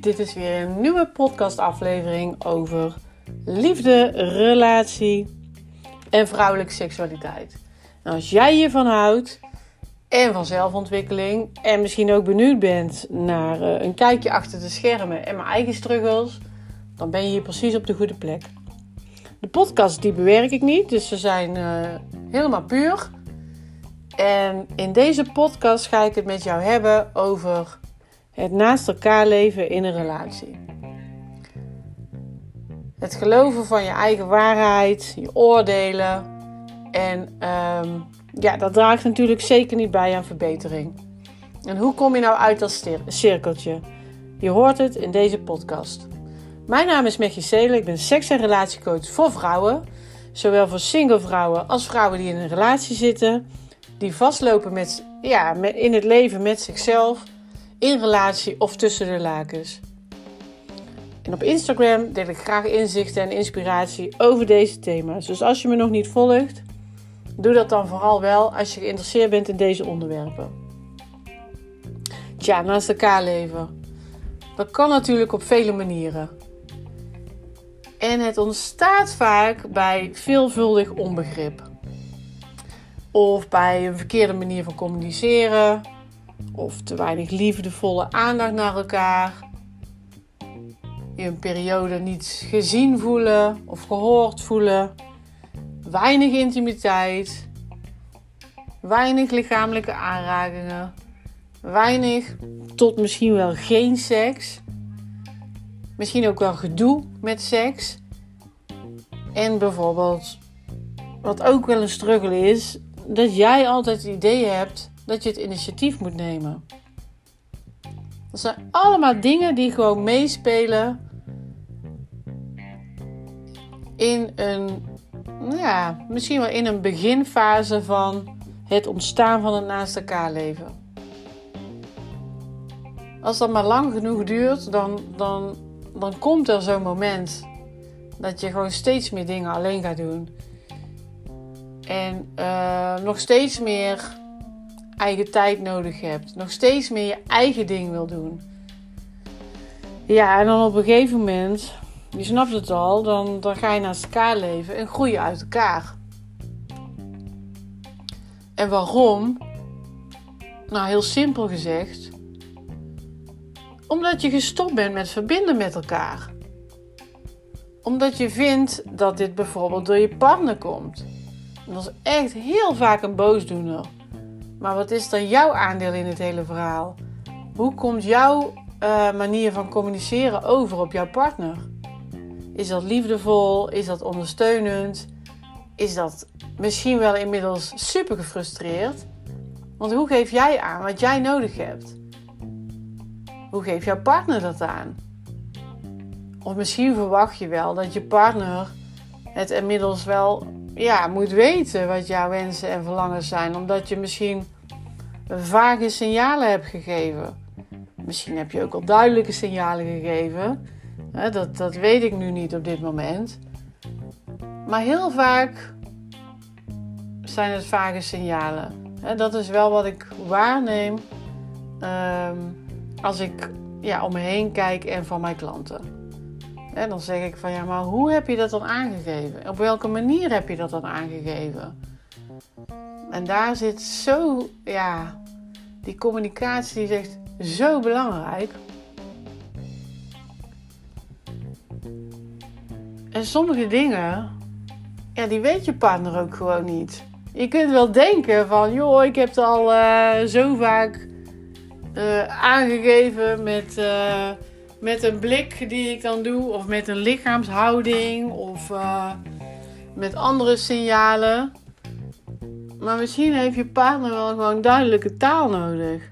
dit is weer een nieuwe podcastaflevering over liefde, relatie en vrouwelijke seksualiteit. Als jij hiervan houdt en van zelfontwikkeling en misschien ook benieuwd bent naar uh, een kijkje achter de schermen en mijn eigen struggles, dan ben je hier precies op de goede plek. De podcast die bewerk ik niet, dus ze zijn uh, helemaal puur. En in deze podcast ga ik het met jou hebben over het naast elkaar leven in een relatie. Het geloven van je eigen waarheid, je oordelen. En um, ja, dat draagt natuurlijk zeker niet bij aan verbetering. En hoe kom je nou uit dat cirkeltje? Je hoort het in deze podcast. Mijn naam is Mechie Seelen. Ik ben seks- en relatiecoach voor vrouwen. Zowel voor single vrouwen als vrouwen die in een relatie zitten. Die vastlopen met, ja, in het leven met zichzelf in relatie of tussen de lakens. En op Instagram deel ik graag inzichten en inspiratie over deze thema's. Dus als je me nog niet volgt, doe dat dan vooral wel als je geïnteresseerd bent in deze onderwerpen. Tja, naast elkaar leven. Dat kan natuurlijk op vele manieren. En het ontstaat vaak bij veelvuldig onbegrip. Of bij een verkeerde manier van communiceren of te weinig liefdevolle aandacht naar elkaar. Je een periode niet gezien voelen of gehoord voelen. Weinig intimiteit. Weinig lichamelijke aanrakingen. Weinig tot misschien wel geen seks. Misschien ook wel gedoe met seks. En bijvoorbeeld, wat ook wel een struggle is, dat jij altijd het idee hebt dat je het initiatief moet nemen. Dat zijn allemaal dingen die gewoon meespelen in een, nou ja, misschien wel in een beginfase van het ontstaan van het naast elkaar leven. Als dat maar lang genoeg duurt, dan, dan, dan komt er zo'n moment dat je gewoon steeds meer dingen alleen gaat doen. En uh, nog steeds meer eigen tijd nodig hebt. Nog steeds meer je eigen ding wil doen. Ja, en dan op een gegeven moment, je snapt het al, dan, dan ga je naast elkaar leven en groei je uit elkaar. En waarom? Nou, heel simpel gezegd. Omdat je gestopt bent met verbinden met elkaar. Omdat je vindt dat dit bijvoorbeeld door je partner komt. Dat is echt heel vaak een boosdoener. Maar wat is dan jouw aandeel in het hele verhaal? Hoe komt jouw uh, manier van communiceren over op jouw partner? Is dat liefdevol? Is dat ondersteunend? Is dat misschien wel inmiddels super gefrustreerd? Want hoe geef jij aan wat jij nodig hebt? Hoe geeft jouw partner dat aan? Of misschien verwacht je wel dat je partner het inmiddels wel ja, moet weten wat jouw wensen en verlangens zijn. Omdat je misschien vage signalen hebt gegeven. Misschien heb je ook al duidelijke signalen gegeven. Dat, dat weet ik nu niet op dit moment. Maar heel vaak zijn het vage signalen. Dat is wel wat ik waarneem ehm, als ik ja, om me heen kijk en van mijn klanten. En dan zeg ik van ja, maar hoe heb je dat dan aangegeven? Op welke manier heb je dat dan aangegeven? En daar zit zo, ja, die communicatie is echt zo belangrijk. En sommige dingen, ja, die weet je partner ook gewoon niet. Je kunt wel denken van, joh, ik heb het al uh, zo vaak uh, aangegeven met... Uh, met een blik die ik dan doe, of met een lichaamshouding, of uh, met andere signalen. Maar misschien heeft je partner wel gewoon duidelijke taal nodig.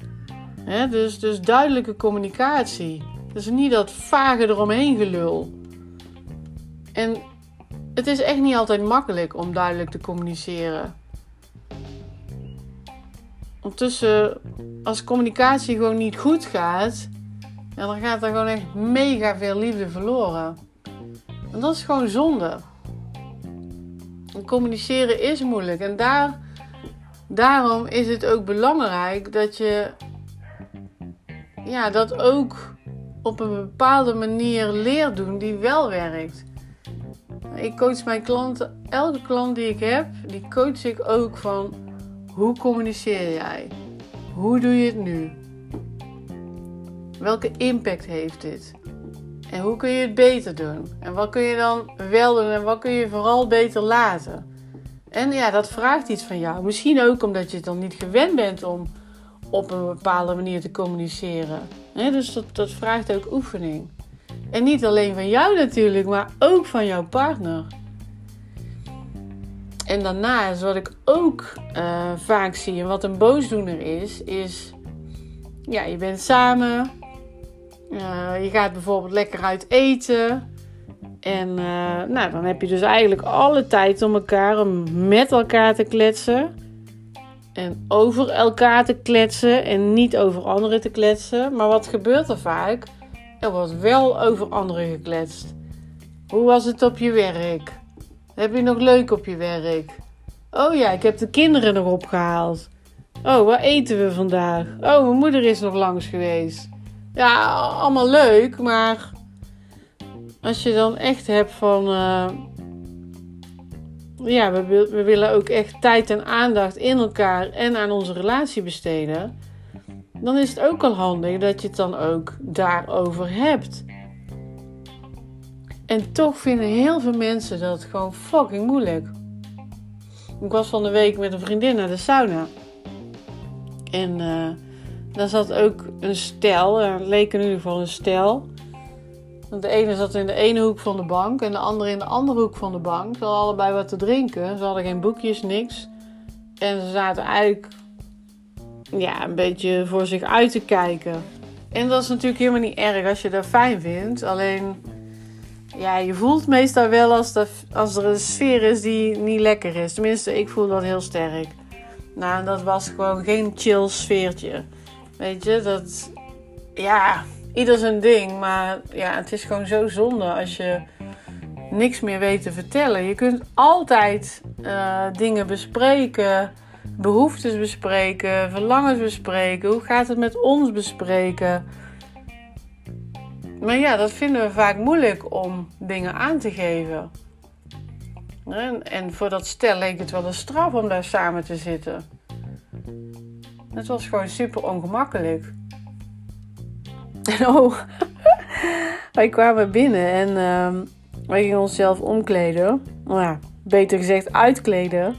dus, dus duidelijke communicatie. Dus niet dat vage eromheen gelul. En het is echt niet altijd makkelijk om duidelijk te communiceren. Ondertussen, als communicatie gewoon niet goed gaat, en dan gaat er gewoon echt mega veel liefde verloren. En dat is gewoon zonde. En communiceren is moeilijk. En daar, daarom is het ook belangrijk dat je ja, dat ook op een bepaalde manier leert doen die wel werkt. Ik coach mijn klanten, elke klant die ik heb, die coach ik ook van hoe communiceer jij? Hoe doe je het nu? Welke impact heeft dit? En hoe kun je het beter doen? En wat kun je dan wel doen en wat kun je vooral beter laten? En ja, dat vraagt iets van jou. Misschien ook omdat je het dan niet gewend bent om op een bepaalde manier te communiceren. dus dat, dat vraagt ook oefening. En niet alleen van jou natuurlijk, maar ook van jouw partner. En daarnaast, wat ik ook uh, vaak zie en wat een boosdoener is, is: ja, je bent samen, uh, je gaat bijvoorbeeld lekker uit eten. En uh, nou, dan heb je dus eigenlijk alle tijd om elkaar om met elkaar te kletsen. En over elkaar te kletsen en niet over anderen te kletsen. Maar wat gebeurt er vaak? Er wordt wel over anderen gekletst. Hoe was het op je werk? Heb je nog leuk op je werk? Oh ja, ik heb de kinderen nog opgehaald. Oh, wat eten we vandaag? Oh, mijn moeder is nog langs geweest. Ja, allemaal leuk, maar als je dan echt hebt van. Uh, ja, we, we willen ook echt tijd en aandacht in elkaar en aan onze relatie besteden. Dan is het ook al handig dat je het dan ook daarover hebt. En toch vinden heel veel mensen dat gewoon fucking moeilijk. Ik was van de week met een vriendin naar de sauna. En uh, daar zat ook een stel, er leek in ieder geval een stel. De ene zat in de ene hoek van de bank en de andere in de andere hoek van de bank. Ze hadden allebei wat te drinken. Ze hadden geen boekjes, niks. En ze zaten eigenlijk ja, een beetje voor zich uit te kijken. En dat is natuurlijk helemaal niet erg als je dat fijn vindt. Alleen, ja, je voelt meestal wel als, als er een sfeer is die niet lekker is. Tenminste, ik voel dat heel sterk. Nou, dat was gewoon geen chill sfeertje. Weet je, dat... Ja, ieder zijn ding. Maar ja, het is gewoon zo zonde als je niks meer weet te vertellen. Je kunt altijd uh, dingen bespreken, behoeftes bespreken, verlangens bespreken. Hoe gaat het met ons bespreken? Maar ja, dat vinden we vaak moeilijk om dingen aan te geven. En, en voor dat stel leek het wel een straf om daar samen te zitten. Het was gewoon super ongemakkelijk. En oh, wij kwamen binnen en uh, wij gingen onszelf omkleden. Nou ja, beter gezegd uitkleden.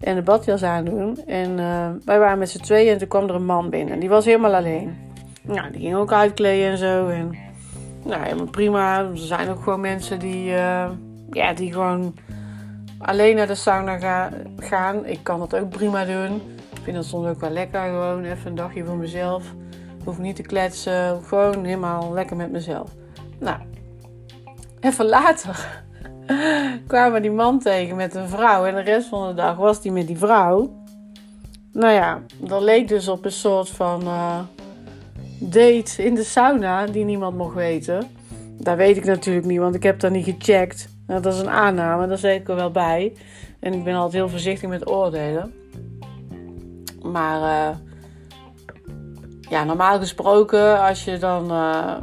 En de badjas aandoen. En uh, wij waren met z'n tweeën en toen kwam er een man binnen. Die was helemaal alleen. Nou, die ging ook uitkleden en zo. En nou, helemaal prima. Er zijn ook gewoon mensen die, uh, ja, die gewoon alleen naar de sauna ga, gaan. Ik kan dat ook prima doen. Vind dat soms ook wel lekker. Gewoon even een dagje voor mezelf. Hoef niet te kletsen. Gewoon helemaal lekker met mezelf. Nou, even later kwamen die man tegen met een vrouw. En de rest van de dag was die met die vrouw. Nou ja, dat leek dus op een soort van uh, date in de sauna die niemand mocht weten. Dat weet ik natuurlijk niet, want ik heb dat niet gecheckt. Nou, dat is een aanname, daar zeg ik er wel bij. En ik ben altijd heel voorzichtig met oordelen. Maar uh, ja, normaal gesproken, als je dan uh,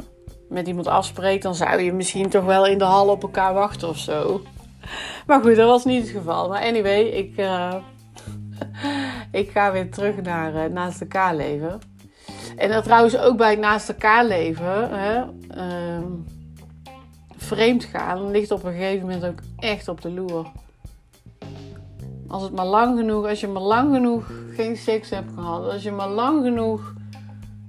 met iemand afspreekt, dan zou je misschien toch wel in de hal op elkaar wachten of zo. Maar goed, dat was niet het geval. Maar anyway, ik, uh, ik ga weer terug naar naast elkaar leven. En dat trouwens ook bij het naast elkaar leven, hè, uh, vreemd gaan, ligt op een gegeven moment ook echt op de loer. Als het maar lang genoeg, als je maar lang genoeg geen seks hebt gehad, als je maar lang genoeg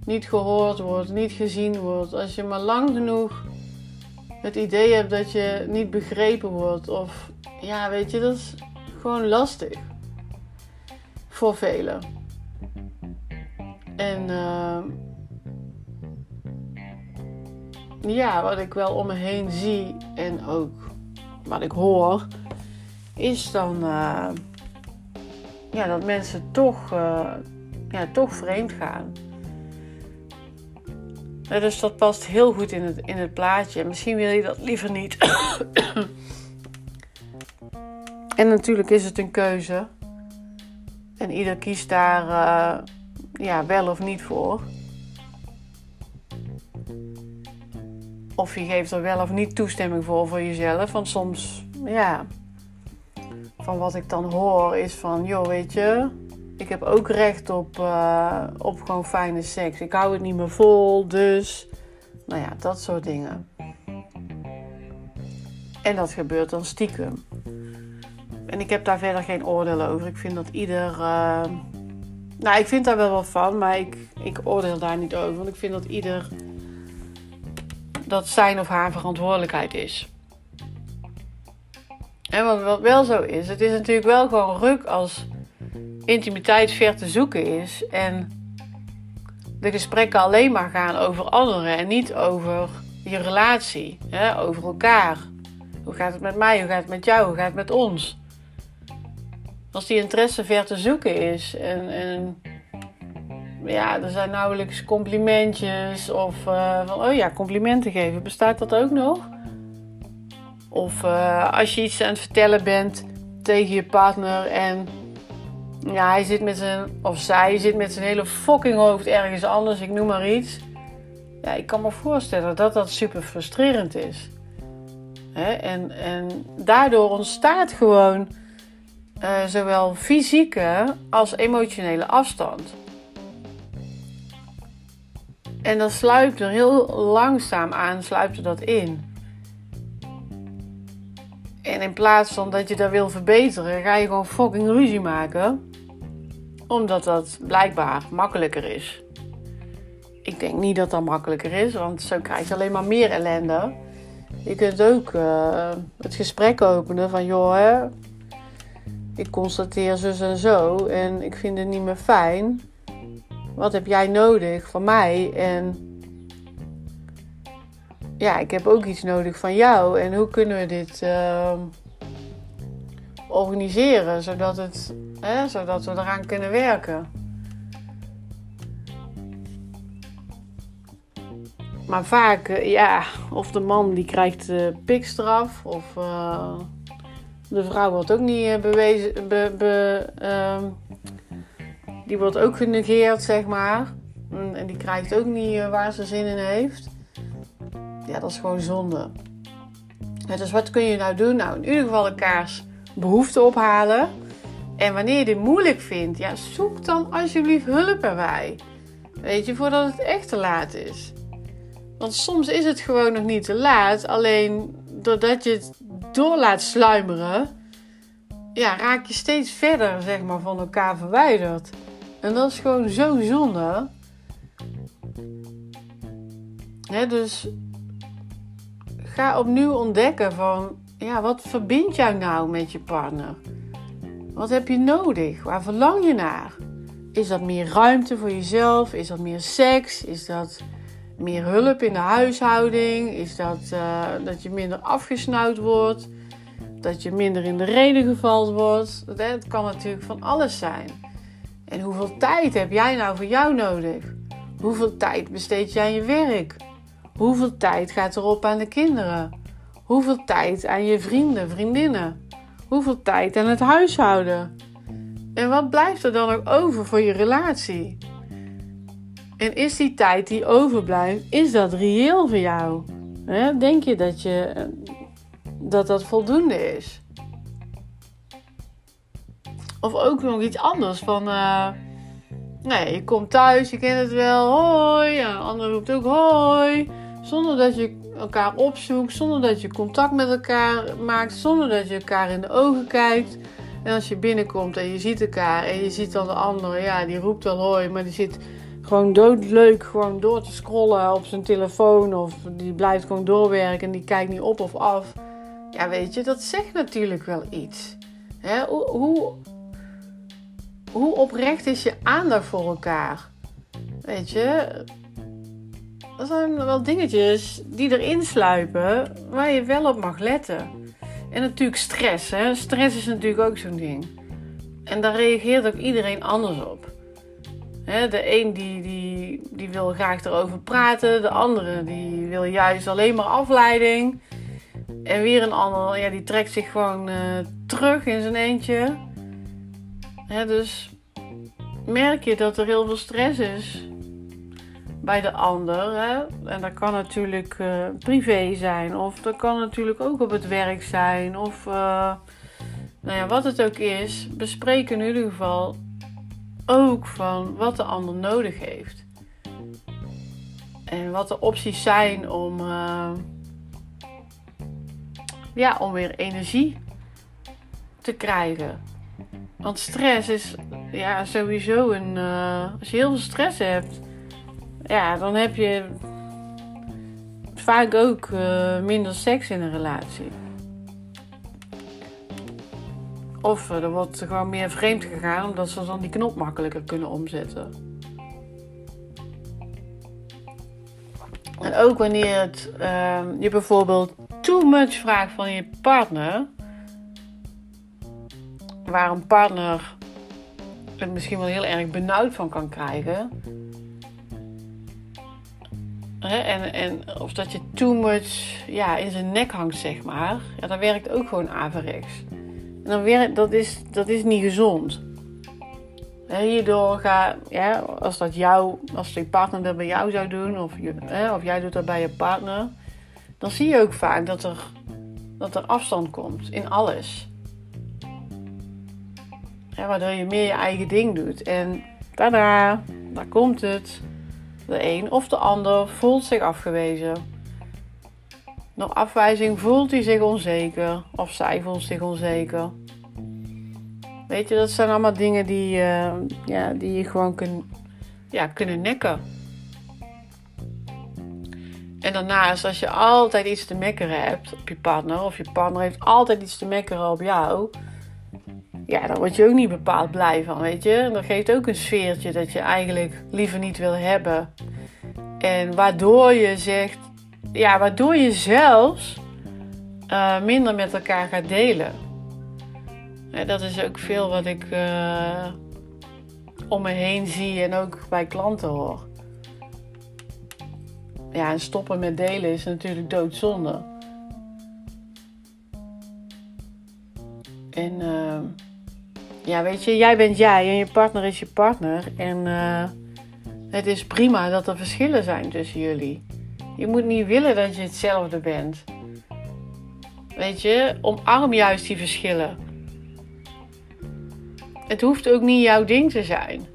niet gehoord wordt, niet gezien wordt, als je maar lang genoeg het idee hebt dat je niet begrepen wordt, of ja, weet je, dat is gewoon lastig voor velen. En uh, ja, wat ik wel om me heen zie en ook wat ik hoor, is dan uh, ja, dat mensen toch, uh, ja, toch vreemd gaan. dus dat past heel goed in het, in het plaatje. Misschien wil je dat liever niet. en natuurlijk is het een keuze. En ieder kiest daar uh, ja, wel of niet voor. Of je geeft er wel of niet toestemming voor voor jezelf. Want soms, ja, van wat ik dan hoor is van, joh, weet je, ik heb ook recht op, uh, op gewoon fijne seks. Ik hou het niet meer vol, dus, nou ja, dat soort dingen. En dat gebeurt dan stiekem. En ik heb daar verder geen oordeel over. Ik vind dat ieder. Uh, nou, ik vind daar wel wat van, maar ik, ik oordeel daar niet over. Want ik vind dat ieder. dat zijn of haar verantwoordelijkheid is. En wat, wel zo is, het is natuurlijk wel gewoon ruk als intimiteit ver te zoeken is. En de gesprekken alleen maar gaan over anderen en niet over je relatie, hè, over elkaar. Hoe gaat het met mij? Hoe gaat het met jou? Hoe gaat het met ons? Als die interesse ver te zoeken is en, en ja, er zijn nauwelijks complimentjes of uh, van oh ja, complimenten geven, bestaat dat ook nog? Of uh, als je iets aan het vertellen bent tegen je partner en ja, hij zit met zijn, of zij zit met zijn hele fucking hoofd ergens anders, ik noem maar iets. Ja, ik kan me voorstellen dat dat super frustrerend is. En, en daardoor ontstaat gewoon uh, zowel fysieke als emotionele afstand. En dan sluipt er heel langzaam aan, sluipt er dat in. En in plaats van dat je dat wil verbeteren, ga je gewoon fucking ruzie maken. Omdat dat blijkbaar makkelijker is. Ik denk niet dat dat makkelijker is, want zo krijg je alleen maar meer ellende. Je kunt ook uh, het gesprek openen van joh, hè, ik constateer zus en zo en ik vind het niet meer fijn. Wat heb jij nodig van mij? En ja, ik heb ook iets nodig van jou. En hoe kunnen we dit uh, organiseren zodat, het, hè, zodat we eraan kunnen werken? Maar vaak, uh, ja, of de man die krijgt uh, pikstraf, of uh, de vrouw wordt ook niet bewezen, be, be, ehm, die wordt ook genegeerd, zeg maar. En die krijgt ook niet waar ze zin in heeft ja, dat is gewoon zonde. dus wat kun je nou doen? Nou, in ieder geval elkaars behoeften ophalen. En wanneer je dit moeilijk vindt, ja, zoek dan alsjeblieft hulp erbij. Weet je, voordat het echt te laat is. Want soms is het gewoon nog niet te laat. Alleen doordat je het door laat sluimeren, ja, raak je steeds verder zeg maar, van elkaar verwijderd. En dat is gewoon zo zonde. Dus ga opnieuw ontdekken van, ja, wat verbindt jou nou met je partner? Wat heb je nodig? Waar verlang je naar? Is dat meer ruimte voor jezelf? Is dat meer seks? Is dat meer hulp in de huishouding? Is dat uh, dat je minder afgesnauwd wordt? Dat je minder in de reden gevald wordt? Het kan natuurlijk van alles zijn. En hoeveel tijd heb jij nou voor jou nodig? Hoeveel tijd besteed jij aan je werk? Hoeveel tijd gaat erop aan de kinderen? Hoeveel tijd aan je vrienden, vriendinnen? Hoeveel tijd aan het huishouden? En wat blijft er dan ook over voor je relatie? En is die tijd die overblijft, is dat reëel voor jou? Denk je dat, je dat dat voldoende is? Of ook nog iets anders van... Uh, nee, je komt thuis, je kent het wel, hoi. Ja, ander roept ook hoi. Zonder dat je elkaar opzoekt, zonder dat je contact met elkaar maakt, zonder dat je elkaar in de ogen kijkt. En als je binnenkomt en je ziet elkaar en je ziet dan de ander, ja, die roept wel hoi, maar die zit gewoon doodleuk gewoon door te scrollen op zijn telefoon of die blijft gewoon doorwerken en die kijkt niet op of af. Ja, weet je, dat zegt natuurlijk wel iets. Hè? Hoe, hoe, hoe oprecht is je aandacht voor elkaar? Weet je, er zijn wel dingetjes die erin sluipen waar je wel op mag letten. En natuurlijk stress. Hè? Stress is natuurlijk ook zo'n ding. En daar reageert ook iedereen anders op. De een die, die, die wil graag erover praten. De andere die wil juist alleen maar afleiding. En weer een ander ja, die trekt zich gewoon uh, terug in zijn eentje. Dus merk je dat er heel veel stress is bij de ander. En dat kan natuurlijk uh, privé zijn, of dat kan natuurlijk ook op het werk zijn, of uh, nou ja, wat het ook is. Bespreek in ieder geval ook van wat de ander nodig heeft. En wat de opties zijn om, uh, ja, om weer energie te krijgen. Want stress is ja, sowieso een. Als je heel veel stress hebt, ja, dan heb je vaak ook uh, minder seks in een relatie. Of er wordt gewoon meer vreemd gegaan omdat ze dan die knop makkelijker kunnen omzetten. En ook wanneer het, uh, je bijvoorbeeld too much vraagt van je partner, waar een partner er misschien wel heel erg benauwd van kan krijgen. En, en of dat je too much ja, in zijn nek hangt, zeg maar. Ja, dan werkt ook gewoon averechts. En dan werkt, dat, is, dat is niet gezond. hierdoor ga, ja, als dat jou, als je partner dat bij jou zou doen, of, je, of jij doet dat bij je partner, dan zie je ook vaak dat er, dat er afstand komt in alles waardoor je meer je eigen ding doet. En tada, daar komt het. De een of de ander voelt zich afgewezen. Door afwijzing voelt hij zich onzeker. Of zij voelt zich onzeker. Weet je, dat zijn allemaal dingen die, uh, ja, die je gewoon kun, ja, kunnen nekken. En daarnaast, als je altijd iets te mekkeren hebt op je partner, of je partner heeft altijd iets te mekkeren op jou, ja, daar word je ook niet bepaald blij van, weet je. Dat geeft ook een sfeertje dat je eigenlijk liever niet wil hebben. En waardoor je zegt, ja, waardoor je zelfs uh, minder met elkaar gaat delen. dat is ook veel wat ik uh, om me heen zie en ook bij klanten hoor. Ja, en stoppen met delen is natuurlijk doodzonde. En uh, ja, weet je, jij bent jij en je partner is je partner. En uh, het is prima dat er verschillen zijn tussen jullie. Je moet niet willen dat je hetzelfde bent. Weet je, omarm juist die verschillen. Het hoeft ook niet jouw ding te zijn.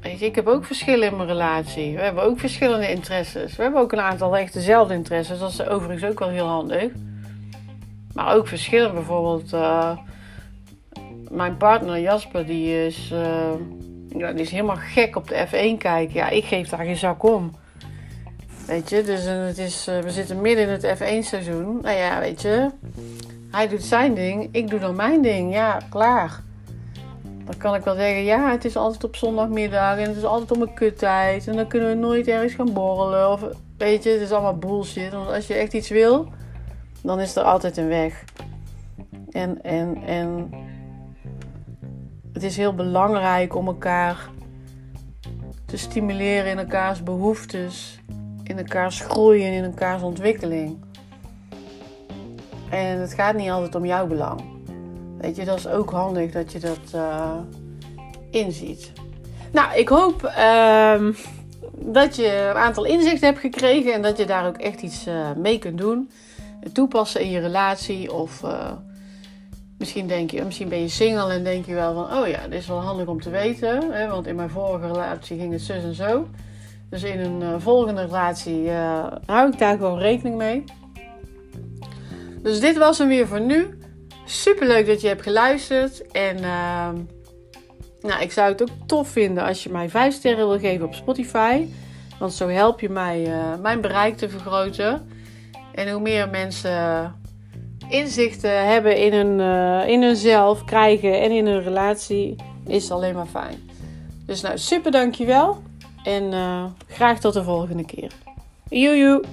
Weet je, ik heb ook verschillen in mijn relatie. We hebben ook verschillende interesses. We hebben ook een aantal echt dezelfde interesses. Dat is overigens ook wel heel handig. Maar ook verschillen bijvoorbeeld. Uh, mijn partner Jasper, die is, uh, ja, die is helemaal gek op de F1 kijken. Ja, ik geef daar geen zak om. Weet je, dus uh, het is, uh, we zitten midden in het F1 seizoen. Nou ja, weet je, hij doet zijn ding, ik doe dan mijn ding. Ja, klaar. Dan kan ik wel zeggen, ja, het is altijd op zondagmiddag en het is altijd om een kuttijd. En dan kunnen we nooit ergens gaan borrelen. Of weet je, het is allemaal bullshit. Want als je echt iets wil, dan is er altijd een weg. En, en, en het is heel belangrijk om elkaar te stimuleren in elkaars behoeftes, in elkaars groei en in elkaars ontwikkeling. En het gaat niet altijd om jouw belang. Weet je, dat is ook handig dat je dat uh, inziet. Nou, ik hoop uh, dat je een aantal inzichten hebt gekregen en dat je daar ook echt iets uh, mee kunt doen. Toepassen in je relatie of uh, Misschien, denk je, misschien ben je single en denk je wel van, oh ja, dit is wel handig om te weten. Hè? Want in mijn vorige relatie ging het zus en zo. Dus in een uh, volgende relatie uh, hou ik daar gewoon rekening mee. Dus dit was hem weer voor nu. Super leuk dat je hebt geluisterd. En uh, nou, ik zou het ook tof vinden als je mij 5 sterren wil geven op Spotify. Want zo help je mij uh, mijn bereik te vergroten. En hoe meer mensen inzichten hebben in, hun, uh, in hunzelf, krijgen en in hun relatie, is alleen maar fijn. Dus nou, super dankjewel. En uh, graag tot de volgende keer. Joejoe!